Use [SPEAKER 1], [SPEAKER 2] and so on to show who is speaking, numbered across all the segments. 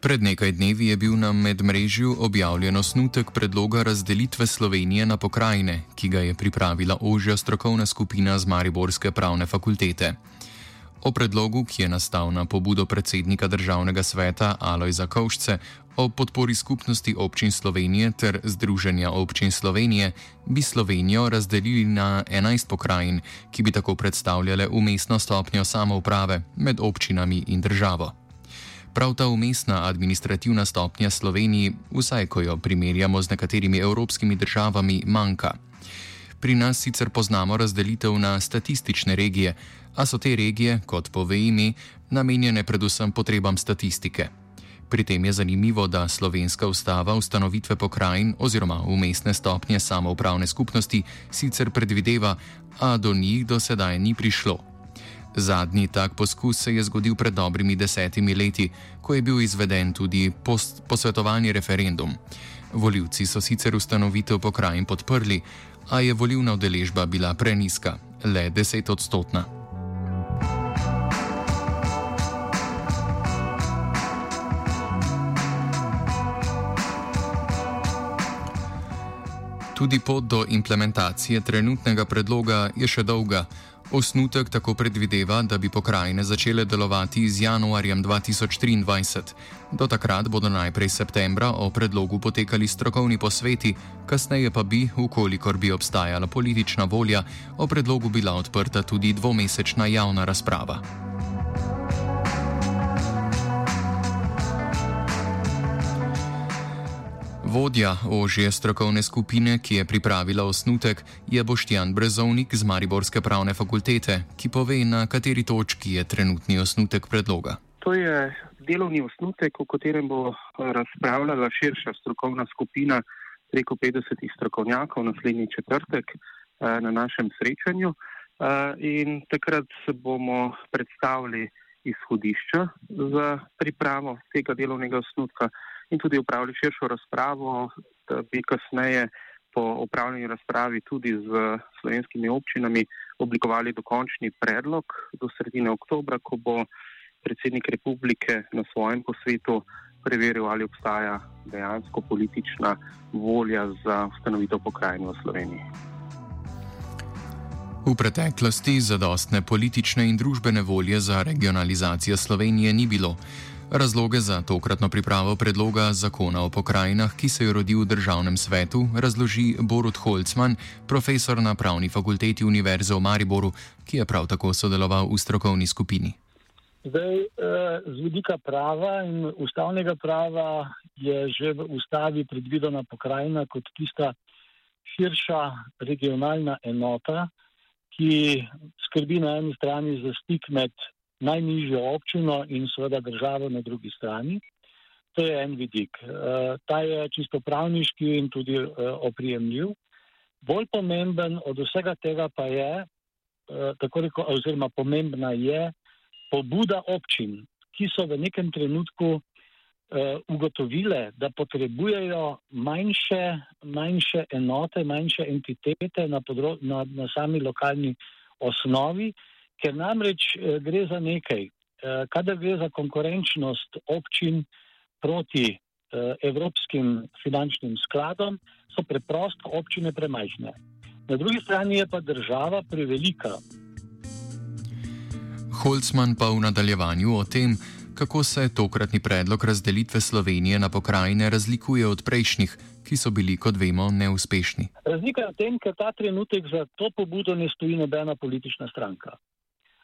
[SPEAKER 1] Pred nekaj dnevi je bil na medmrežju objavljen osnutek predloga razdelitve Slovenije na pokrajine, ki ga je pripravila ožja strokovna skupina z Mariborske pravne fakultete. O predlogu, ki je nastal na pobudo predsednika državnega sveta Alojza Kovšce o podpori skupnosti občin Slovenije ter Združenja občin Slovenije, bi Slovenijo razdelili na 11 pokrajin, ki bi tako predstavljale umestno stopnjo samouprave med občinami in državo. Prav ta umestna administrativna stopnja Sloveniji, vsaj ko jo primerjamo z nekaterimi evropskimi državami, manjka. Pri nas sicer poznamo razdelitev na statistične regije, a so te regije, kot pove ime, namenjene predvsem potrebam statistike. Pri tem je zanimivo, da slovenska ustava ustanovitve pokrajin oziroma umestne stopnje samoupravne skupnosti sicer predvideva, a do njih do sedaj ni prišlo. Zadnji tak poskus se je zgodil pred dobrimi desetimi leti, ko je bil izveden tudi posvetovalni referendum. Voljivci so sicer ustanovitev pokrajin podprli, a je volivna udeležba bila preniska, le 10 odstotna. Tudi pot do implementacije trenutnega predloga je še dolga. Osnutek tako predvideva, da bi pokrajine začele delovati z januarjem 2023. Do takrat bodo najprej septembra o predlogu potekali strokovni posveti, kasneje pa bi, ukolikor bi obstajala politična volja, o predlogu bila odprta tudi dvomesečna javna razprava. Vodja ožje strokovne skupine, ki je pripravila osnutek, je Boštjan Brezovnik z Mariborske pravne fakultete, ki pove, na kateri točki je trenutni osnutek predloga.
[SPEAKER 2] To je delovni osnutek, o katerem bo razpravljala širša strokovna skupina preko 50 strokovnjakov naslednji četrtek eh, na našem srečanju. Eh, in takrat bomo predstavili izhodišča za pripravo tega delovnega osnutka in tudi upravili širšo razpravo, da bi kasneje po upravljeni razpravi tudi z slovenskimi občinami oblikovali dokončni predlog do sredine oktobra, ko bo predsednik republike na svojem posvetu preveril, ali obstaja dejansko politična volja za ustanovitev pokrajine v Sloveniji.
[SPEAKER 1] V preteklosti zadostne politične in družbene volje za regionalizacijo Slovenije ni bilo. Razloge za tokratno pripravo predloga zakona o pokrajinah, ki se je rodil v državnem svetu, razloži Borut Holcman, profesor na pravni fakulteti Univerze v Mariboru, ki je prav tako sodeloval v strokovni skupini.
[SPEAKER 3] Zdaj, eh, z vidika prava in ustavnega prava je že v ustavi predvidena pokrajina kot tista širša regionalna enota, ki skrbi na eni strani za stik med najnižjo občino in seveda državo na drugi strani. To je en vidik. E, ta je čisto pravniški in tudi e, oprijemljiv. Bolj pomemben od vsega tega pa je, e, tako reko, oziroma pomembna je pobuda občin, ki so v nekem trenutku ugotovile, da potrebujejo manjše, manjše enote, manjše entitete na, podro, na, na sami lokalni osnovi, ker namreč eh, gre za nekaj. Eh, kadar gre za konkurenčnost občin proti eh, evropskim finančnim skladom, so preprosto občine premajhne. Na drugi strani je pa država prevelika.
[SPEAKER 1] Holcman pa v nadaljevanju o tem, kako se tokratni predlog razdelitve Slovenije na pokrajine razlikuje od prejšnjih, ki so bili, kot vemo, neuspešni.
[SPEAKER 3] Razlika je v tem, ker ta trenutek za to pobudo ne stoji nobena politična stranka.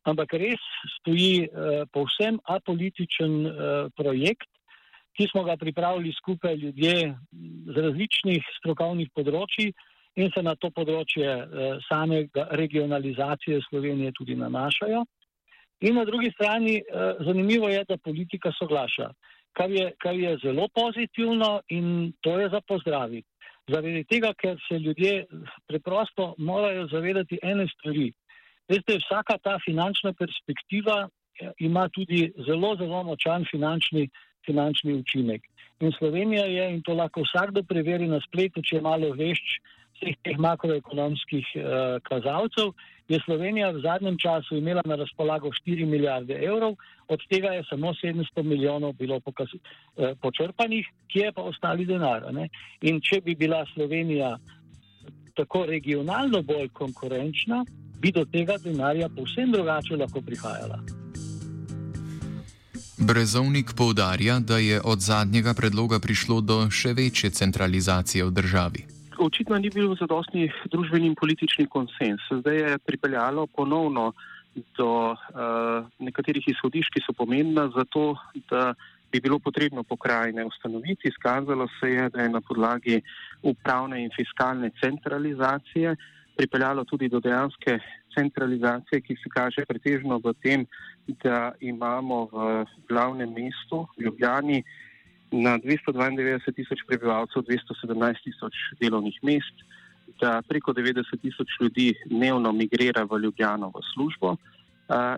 [SPEAKER 3] Ampak res stoji uh, povsem apolitičen uh, projekt, ki smo ga pripravili skupaj ljudje z različnih strokovnih področji in se na to področje uh, same regionalizacije Slovenije tudi nanašajo. In na drugi strani, uh, zanimivo je, da politika soglaša kar je, kar je zelo pozitivno in to je za pozdraviti. Zaradi tega, ker se ljudje preprosto morajo zavedati ene stvari. Veste, vsaka ta finančna perspektiva eh, ima tudi zelo, zelo močan finančni, finančni učinek. In Slovenija je, in to lahko vsakdo preveri na spletu, če je malo vešč vseh teh makroekonomskih uh, kazalcev, je Slovenija v zadnjem času imela na razpolago 4 milijarde evrov, od tega je samo 700 milijonov bilo pokaz, uh, počrpanih, kje je pa ostali denar. Ne? In če bi bila Slovenija tako regionalno bolj konkurenčna, bi do tega denarja povsem drugače lahko prihajala.
[SPEAKER 1] Brezovnik poudarja, da je od zadnjega predloga prišlo do še večje centralizacije v državi
[SPEAKER 2] očitno ni bil zadostni družbeni in politični konsens. Zdaj je pripeljalo ponovno do uh, nekaterih izhodišč, ki so pomembna za to, da bi bilo potrebno pokrajine ustanoviti. Izkazalo se je, da je na podlagi upravne in fiskalne centralizacije pripeljalo tudi do dejanske centralizacije, ki se kaže pretežno v tem, da imamo v glavnem mestu, Ljubljani, na 292 tisoč prebivalcev 217 tisoč delovnih mest, da preko 90 tisoč ljudi dnevno migrira v Ljubljano v službo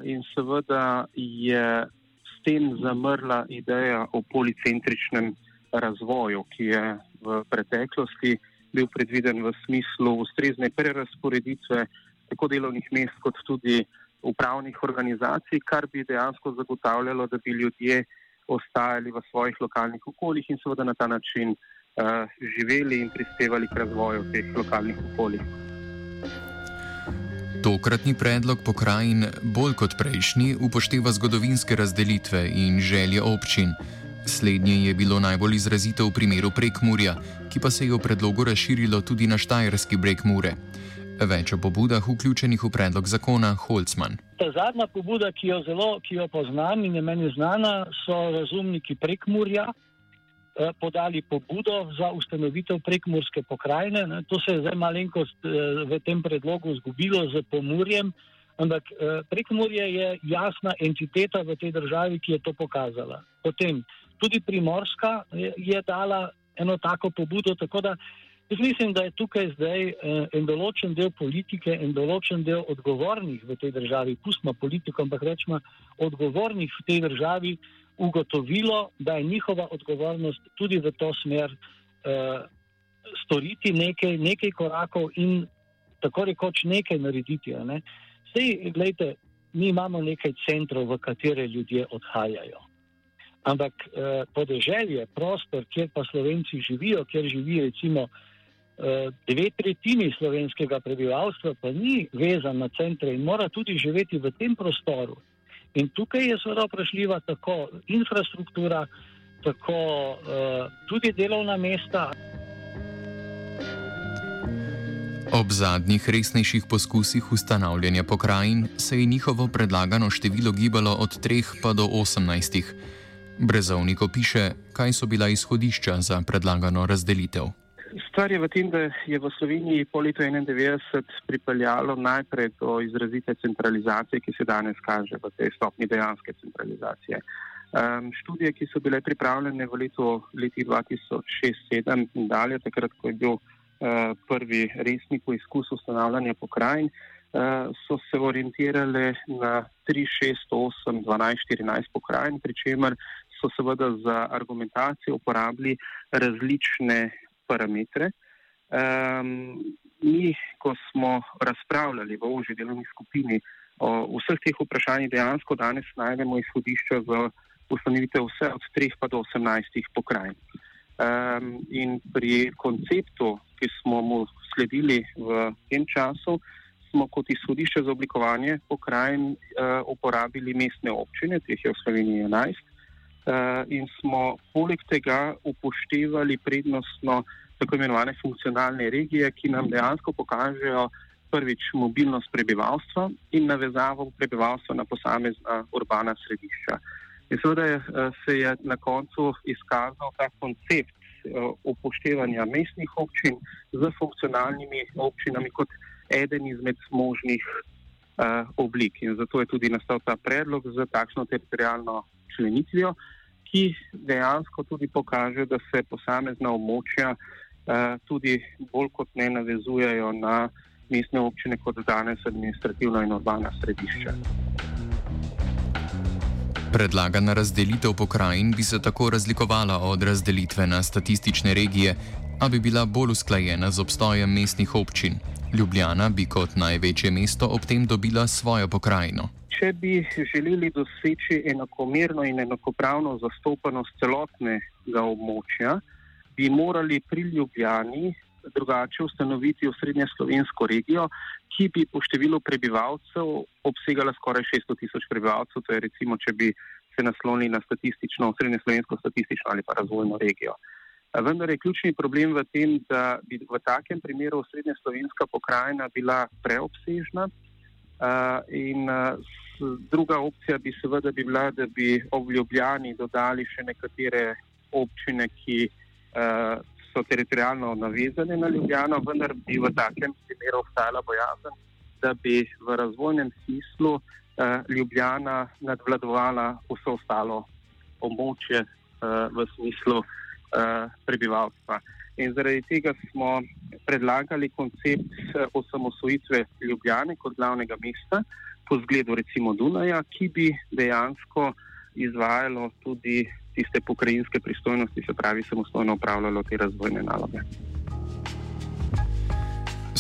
[SPEAKER 2] in seveda je s tem zamrla ideja o policentričnem razvoju, ki je v preteklosti bil predviden v smislu ustrezne prerasporeditve tako delovnih mest kot tudi upravnih organizacij, kar bi dejansko zagotavljalo, da bi ljudje ostajali v svojih lokalnih okoljih in seveda na ta način uh, živeli in prispevali k razvoju teh lokalnih okolij.
[SPEAKER 1] Tokratni predlog pokrajin bolj kot prejšnji upošteva zgodovinske razdelitve in želje občin. Slednje je bilo najbolj izrazito v primeru Prekmurja, ki pa se je v predlogu razširilo tudi na Štajerski breg Mure. Več o pobudah vključenih v predlog zakona Holzman.
[SPEAKER 3] Ta zadnja pobuda, ki jo zelo ki jo poznam in je meni znana, so razumniki prekmurja eh, podali pobudo za ustanovitev prekmurske pokrajine. Ne. To se je zdaj malenkost eh, v tem predlogu zgubilo z pomurjem, ampak eh, prekmurje je jasna entiteta v tej državi, ki je to pokazala. Potem tudi primorska je, je dala eno tako pobudo, tako da Jaz mislim, da je tukaj zdaj eh, en določen del politike in določen del odgovornih v tej državi, pustimo politiko, ampak rečemo odgovornih v tej državi, ugotovilo, da je njihova odgovornost tudi v to smer eh, storiti nekaj, nekaj korakov in tako rekoč nekaj narediti. Ne? Sej, gledajte, mi imamo nekaj centrov, v katere ljudje odhajajo. Ampak eh, podeželje, prostor, kjer pa slovenci živijo, kjer živijo recimo dve tretjini slovenskega prebivalstva pa ni vezan na centre in mora tudi živeti v tem prostoru. In tukaj je seveda vprašljiva tako infrastruktura, tako uh, tudi delovna mesta.
[SPEAKER 1] Ob zadnjih resnejših poskusih ustanavljanja pokrajin se je njihovo predlagano število gibalo od 3 pa do 18. Brezovnik opiše, kaj so bila izhodišča za predlagano razdelitev.
[SPEAKER 2] Stvar je v tem, da je v Sloveniji po letu 1991 pripeljalo najprej do izrazite centralizacije, ki se danes kaže v tej stopni dejanske centralizacije. Um, študije, ki so bile pripravljene v letu 2006-2007 in dalje, takrat, ko je bil uh, prvi resni poizkus ustanavljanja pokrajin, uh, so se orientirale na 3, 6, 8, 12, 14 pokrajin, pri čemer so seveda za argumentacijo uporabili različne parametre. Um, mi, ko smo razpravljali v ožji delovni skupini o vseh teh vprašanjih, dejansko danes najdemo izhodišča za ustanovitev vse od 3 pa do 18 pokrajin. Um, in pri konceptu, ki smo mu sledili v tem času, smo kot izhodišče za oblikovanje pokrajin uporabili mestne občine, teh je v Sloveniji 11, in smo poleg tega upoštevali prednostno tako imenovane funkcionalne regije, ki nam dejansko pokažejo prvič mobilnost prebivalstva in navezavo prebivalstva na posamezna urbana središča. In seveda je, se je na koncu izkazal ta koncept upoštevanja mestnih občin z funkcionalnimi občinami kot eden izmed možnih uh, oblik. In zato je tudi nastal ta predlog za takšno teritorijalno členitvijo, ki dejansko tudi pokaže, da se posamezna območja uh, tudi bolj kot ne navezujejo na mestne občine kot danes administrativna in urbana središča.
[SPEAKER 1] Predlagana razdelitev pokrajin bi se tako razlikovala od razdelitve na statistične regije, a bi bila bolj usklajena z obstojem mestnih občin. Ljubljana bi kot največje mesto ob tem dobila svojo pokrajino.
[SPEAKER 2] Če bi želeli doseči enakomerno in enakopravno zastopanost celotnega območja, bi morali pri Ljubljani drugače ustanoviti osrednje slovensko regijo, ki bi po številu prebivalcev obsegala skoraj 600 tisoč prebivalcev. To je recimo, če bi se naslonili na statistično, osrednje slovensko statistično ali pa razvojno regijo. Vendar je ključni problem v tem, da bi v takem primeru osrednja slovenska pokrajina bila preobsežna. In druga opcija bi seveda bi bila, da bi ob Ljubljani dodali še nekatere občine, ki so teritorijalno navezane na Ljubljano, vendar bi v takem primeru obstajala bojazen, da bi v razvojnem smislu uh, Ljubljana nadvladovala vse ostalo območje uh, v smislu uh, prebivalstva. In zaradi tega smo predlagali koncept osamosvojitve Ljubljane kot glavnega mesta po zgledu recimo Dunaja, ki bi dejansko izvajalo tudi tiste pokrajinske pristojnosti, se pravi, samostojno upravljalo te razvojne naloge.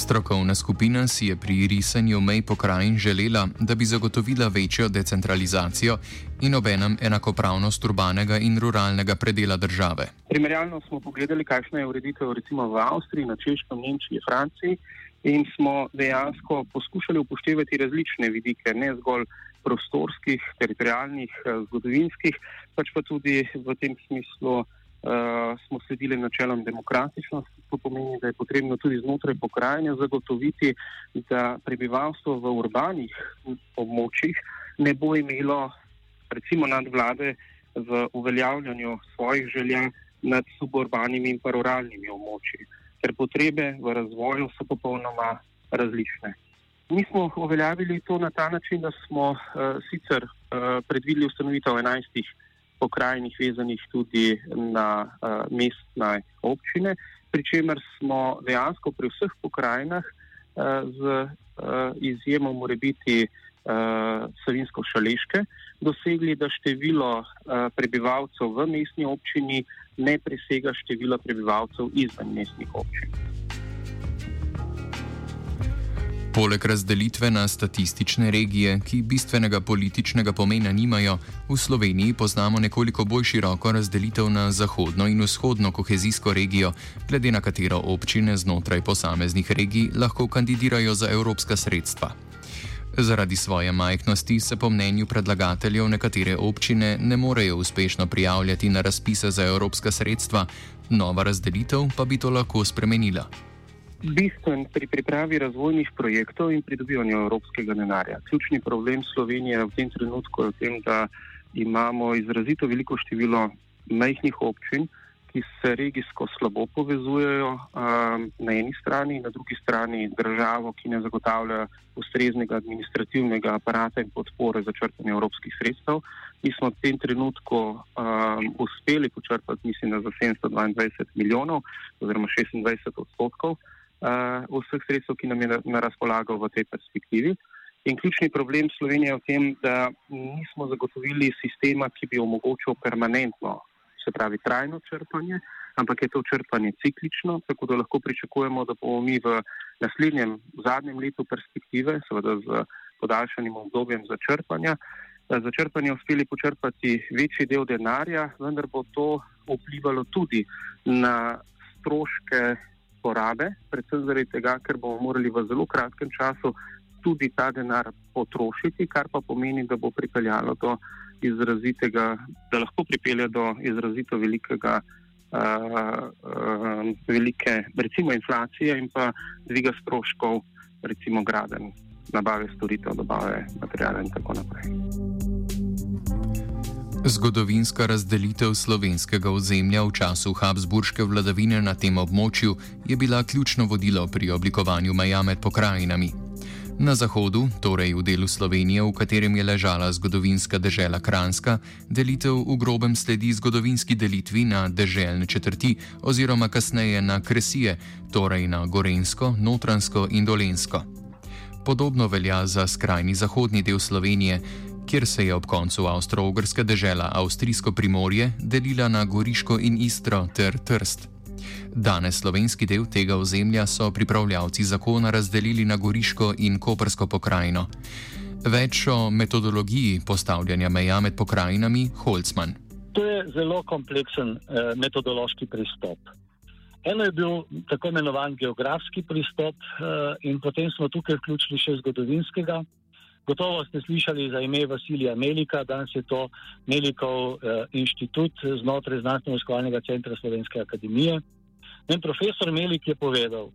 [SPEAKER 1] Strokovna skupina si je pri risanju mej pokrajin želela, da bi zagotovila večjo decentralizacijo in obenem enakopravnost urbanega in ruralnega predela države.
[SPEAKER 2] Primerjalno smo pogledali, kakšna je ureditev recimo v Avstriji, na Češkem, Nemčiji, Franciji in smo dejansko poskušali upoštevati različne vidike, ne zgolj prostorskih, teritorijalnih, eh, zgodovinskih, pač pa tudi v tem smislu uh, smo sledili načelom demokratičnosti. To pomeni, da je potrebno tudi znotraj pokrajine zagotoviti, da prebivalstvo v urbanih območjih ne bo imelo recimo nadvlade v uveljavljanju svojih želja nad suburbanimi in pa ruralnimi območji, ker potrebe v razvoju so popolnoma različne. Mi smo uveljavili to na ta način, da smo uh, sicer uh, predvideli ustanovitev 11 pokrajinih vezanih tudi na uh, mestne občine, pri čemer smo dejansko pri vseh pokrajinah uh, z uh, izjemo morebiti uh, Savinsko-Šaleške dosegli, da število uh, prebivalcev v mestni občini ne presega števila prebivalcev izven mestnih občin.
[SPEAKER 1] Poleg razdelitve na statistične regije, ki bistvenega političnega pomena nimajo, v Sloveniji poznamo nekoliko bolj široko razdelitev na zahodno in vzhodno kohezijsko regijo, glede na katero občine znotraj posameznih regij lahko kandidirajo za evropska sredstva. Zaradi svoje majhnosti se po mnenju predlagateljev nekatere občine ne morejo uspešno prijavljati na razpise za evropska sredstva, nova razdelitev pa bi to lahko spremenila
[SPEAKER 2] bistven pri pripravi razvojnih projektov in pridobivanju evropskega denarja. Ključni problem Slovenije v tem trenutku je v tem, da imamo izrazito veliko število majhnih občin, ki se regijsko slabo povezujejo um, na eni strani in na drugi strani državo, ki ne zagotavlja ustreznega administrativnega aparata in podpore za črpanje evropskih sredstev. Mi smo v tem trenutku um, uspeli počrpati, mislim, za 722 milijonov oziroma 26 odstotkov vseh sredstev, ki nam je na, na razpolago v tej perspektivi. In ključni problem Slovenije je v tem, da nismo zagotovili sistema, ki bi omogočil permanentno, se pravi trajno črpanje, ampak je to črpanje ciklično, tako da lahko pričakujemo, da bomo mi v naslednjem, v zadnjem letu perspektive, seveda z podaljšanim obdobjem za črpanje, za črpanje uspeli počrpati večji del denarja, vendar bo to vplivalo tudi na stroške porabe, predvsem zaradi tega, ker bomo morali v zelo kratkem času tudi ta denar potrošiti, kar pa pomeni, da bo pripeljalo do izrazitega, da lahko pripelje do izrazito velikega, uh, uh, velike, recimo inflacije in pa dviga stroškov, recimo graden, nabave storitev, dobave materijala in tako naprej.
[SPEAKER 1] Zgodovinska razdelitev slovenskega ozemlja v času Habsburške vladavine na tem območju je bila ključno vodilo pri oblikovanju meja med pokrajinami. Na zahodu, torej v delu Slovenije, v katerem je ležala zgodovinska dežela Kranska, delitev v grobem sledi zgodovinski delitvi na deželne četrti oziroma kasneje na kresije, torej na Gorensko, Notransko in Dolensko. Podobno velja za skrajni zahodni del Slovenije, kjer se je ob koncu avstro-ogrska dežela Avstrijsko primorje delila na Goriško in Istro ter Trst. Danes slovenski del tega ozemlja so pripravljavci zakona razdelili na Goriško in Kopersko pokrajino. Več o metodologiji postavljanja meja med pokrajinami Holzman.
[SPEAKER 3] To je zelo kompleksen eh, metodološki pristop. Eno je bil tako imenovan geografski pristop, eh, in potem smo tukaj vključili še zgodovinskega. Gotovo ste slišali za ime Vasilija Melika, danes je to Melikov eh, inštitut znotraj Znanstveno-skovalnega centra Slovenske akademije. In profesor Melik je povedal,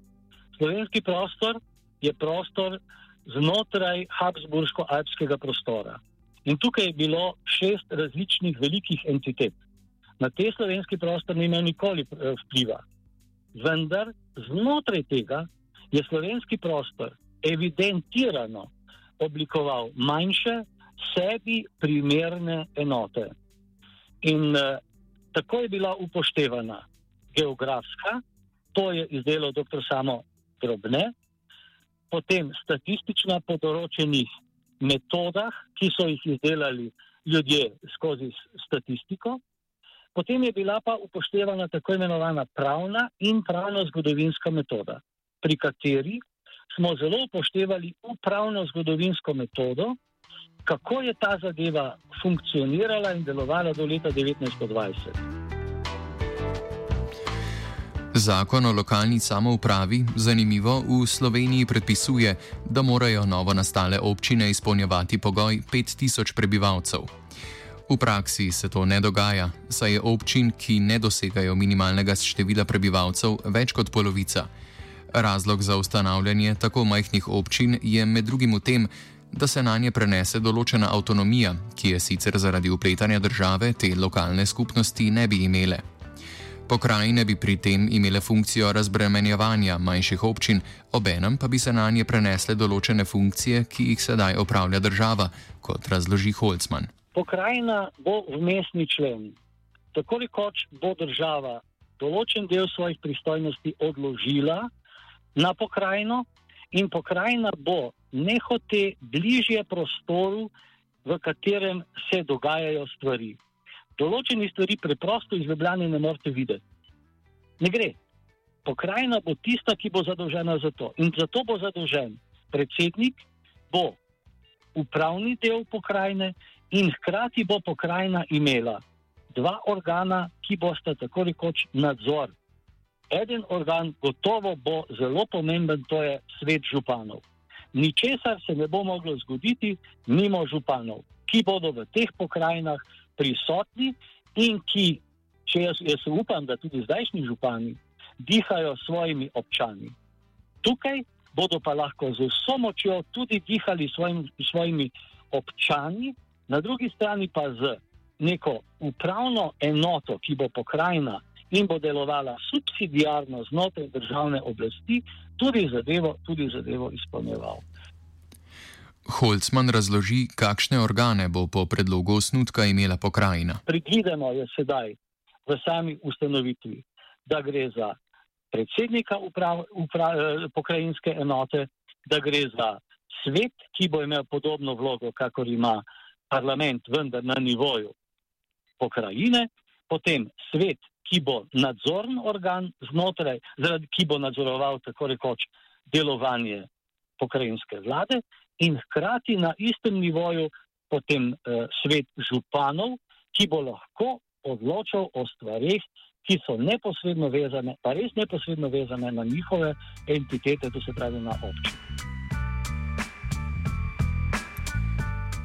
[SPEAKER 3] slovenski prostor je prostor znotraj Habsburško-alpskega prostora. In tukaj je bilo šest različnih velikih entitet. Na te slovenski prostor ni imel nikoli eh, vpliva. Vendar znotraj tega je slovenski prostor evidentirano oblikoval manjše, sebi primerne enote. In uh, tako je bila upoštevana geografska, to je izdelal dr. Samo Drobne, potem statistična po določenih metodah, ki so jih izdelali ljudje skozi statistiko, potem je bila pa upoštevana tako imenovana pravna in pravno-zgodovinska metoda, pri kateri smo zelo upoštevali upravno zgodovinsko metodo, kako je ta zadeva funkcionirala in delovala do leta 1920.
[SPEAKER 1] Zakon o lokalni samoupravi, zanimivo, v Sloveniji predpisuje, da morajo novo nastale občine izpolnjevati pogoj 5000 prebivalcev. V praksi se to ne dogaja, saj je občin, ki ne dosegajo minimalnega števila prebivalcev, več kot polovica. Razlog za ustanavljanje tako majhnih občin je med drugim v tem, da se na nje prenese določena avtonomija, ki je sicer zaradi upletanja države te lokalne skupnosti ne bi imele. Pokrajine bi pri tem imele funkcijo razbremenjevanja manjših občin, obenem pa bi se na nje prenesle določene funkcije, ki jih sedaj opravlja država, kot razloži Holzman.
[SPEAKER 3] Pokrajina bo vmesni člen. Tako rekoč bo država določen del svojih pristojnosti odložila na pokrajino in pokrajina bo nehote bližje prostoru, v katerem se dogajajo stvari. Določeni stvari preprosto iz Ljubljana ne morete videti. Ne gre. Pokrajina bo tista, ki bo zadolžena za to. In zato bo zadolžen predsednik, bo upravni del pokrajine in hkrati bo pokrajina imela dva organa, ki bosta tako rekoč nadzor En organ gotovo bo zelo pomemben, to je svet županov. Ničesar se ne bo moglo zgoditi mimo županov, ki bodo v teh pokrajinah prisotni in ki, če jaz, jaz upam, da tudi zdajšnji župani dihajo s svojimi občani. Tukaj bodo pa lahko z vso močjo tudi dihali s svojim, svojimi občani, na drugi strani pa z neko upravno enoto, ki bo pokrajina in bo delovala subsidijarno znotraj državne oblasti, tudi zadevo, tudi zadevo izpolnjeval.
[SPEAKER 1] Holzman razloži, kakšne organe bo po predlogu osnutka imela pokrajina.
[SPEAKER 3] Predvideno je sedaj v sami ustanovitvi, da gre za predsednika uprav, uprav, eh, pokrajinske enote, da gre za svet, ki bo imel podobno vlogo, kakor ima parlament, vendar na nivoju pokrajine, potem svet, ki bo nadzorni organ znotraj, ki bo nadzoroval tako rekoč delovanje pokrajinske vlade in hkrati na istem nivoju potem eh, svet županov, ki bo lahko odločal o stvarih, ki so neposredno vezane, pa res neposredno vezane na njihove entitete, to se pravi na občine.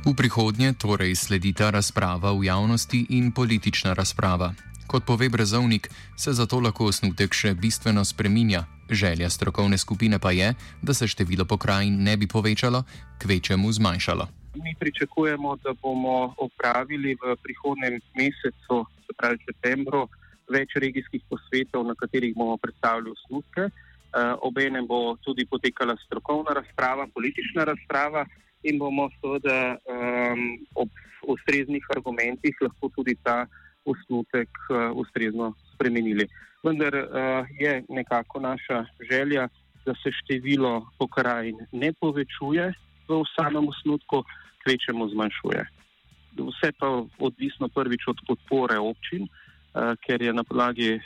[SPEAKER 1] V prihodnje torej sledita razprava v javnosti in politična razprava. Kot pove Brezovnik, se zato lahko osnutek še bistveno spreminja. Želja strokovne skupine pa je, da se število pokrajin ne bi povečalo, kvečemu zmanjšalo.
[SPEAKER 2] Mi pričakujemo, da bomo opravili v prihodnem mesecu, se pravi septembru, več regijskih posvetov, na katerih bomo predstavili osnutke. Obenem bo tudi potekala strokovna razprava, politična razprava in bomo seveda um, ob ustreznih argumentih lahko tudi ta osnutek uh, ustrezno spremenili. Vendar uh, je nekako naša želja, da se število pokrajin ne povečuje v samem osnutku, kvečemu zmanjšuje. Vse pa odvisno prvič od podpore občin, uh, ker je na podlagi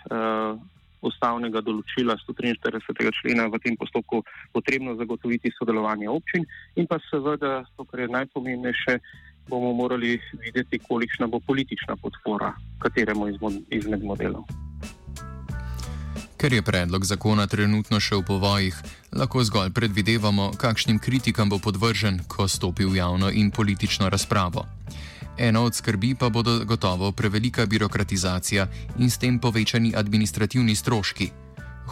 [SPEAKER 2] ustavnega določila 143. člena v tem postopku potrebno zagotoviti sodelovanje občin in pa seveda, to, kar je najpomembnejše, bomo morali videti, kolikšna bo politična podpora kateremu izmed modelov.
[SPEAKER 1] Ker je predlog zakona trenutno še v povojih, lahko zgolj predvidevamo, kakšnim kritikam bo podvržen, ko stopi v javno in politično razpravo. Ena od skrbi pa bodo gotovo prevelika birokratizacija in s tem povečani administrativni stroški.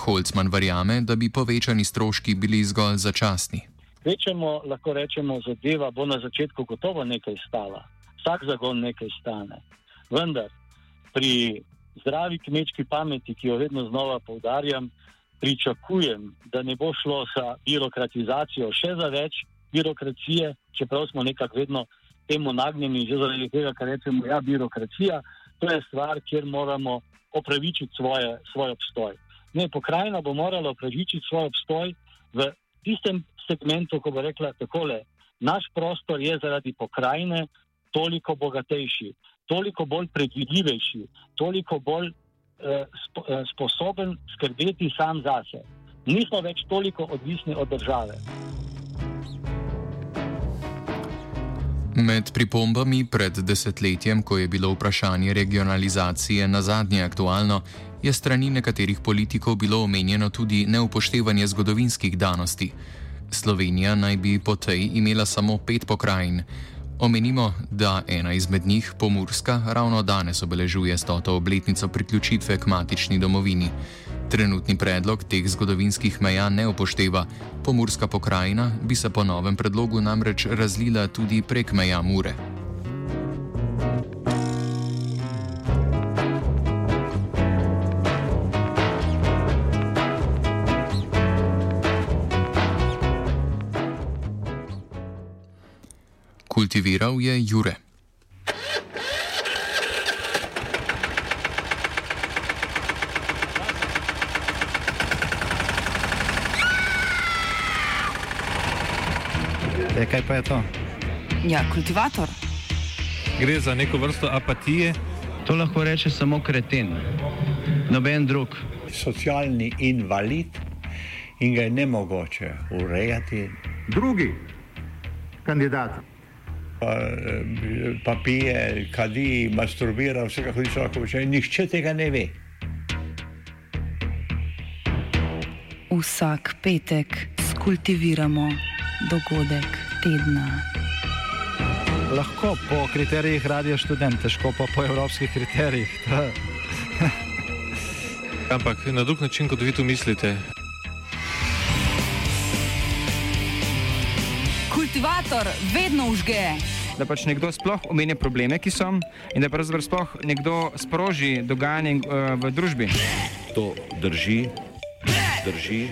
[SPEAKER 1] Holcman verjame, da bi povečani stroški bili zgolj začasni.
[SPEAKER 3] Večemo, lahko rečemo, zadeva bo na začetku gotovo nekaj stala. Vsak zagon nekaj stane. Vendar pri zdravi kmečki pameti, ki jo vedno znova poudarjam, pričakujem, da ne bo šlo za birokratizacijo, še za več birokracije, čeprav smo nekako vedno temu nagnjeni, že zaradi tega, kar rečemo, ja, birokracija, to je stvar, kjer moramo opravičiti svoje, svoj obstoj. Ne, pokrajina bo morala opravičiti svoj obstoj v tistem segmentu, ko bo rekla takole, naš prostor je zaradi pokrajine toliko bogatejši, toliko bolj predvidljivejši, toliko bolj eh, spo, eh, sposoben skrbeti sam zase. Nismo več toliko odvisni od države.
[SPEAKER 1] Med pripombami pred desetletjem, ko je bilo vprašanje regionalizacije na zadnje aktualno, je strani nekaterih politikov bilo omenjeno tudi neupoštevanje zgodovinskih danosti. Slovenija naj bi po tej imela samo pet pokrajin. Omenimo, da ena izmed njih, Pomorska, ravno danes obeležuje stoto obletnico priključitve k matični domovini. Trenutni predlog teh zgodovinskih meja ne upošteva. Pomorska pokrajina bi se po novem predlogu namreč razlila tudi prek meja Mure. Kultiviral je Jure.
[SPEAKER 4] E, kaj pa je to?
[SPEAKER 5] Ja, kultivator.
[SPEAKER 6] Gre za neko vrsto apatije.
[SPEAKER 7] To lahko reče samo kreten, noben drug.
[SPEAKER 8] Socialni invalid in ga je ne mogoče urejati.
[SPEAKER 9] Drugi kandidat.
[SPEAKER 8] Pa, eh, pa pije, kadi, masturbira, vse kako hoče lahko reče. Nihče tega ne ve.
[SPEAKER 5] Vsak petek skultiviramo dogodek tedna.
[SPEAKER 4] Lahko po kriterijih radio študent, težko pa po evropskih kriterijih.
[SPEAKER 6] Ampak na drug način, kot vi tu mislite.
[SPEAKER 5] Kultivator vedno užge.
[SPEAKER 10] Da pač nekdo sploh omenja probleme, ki so, in da pravzaprav sploh nekdo sproži dogajanje uh, v družbi.
[SPEAKER 11] To drži, drži.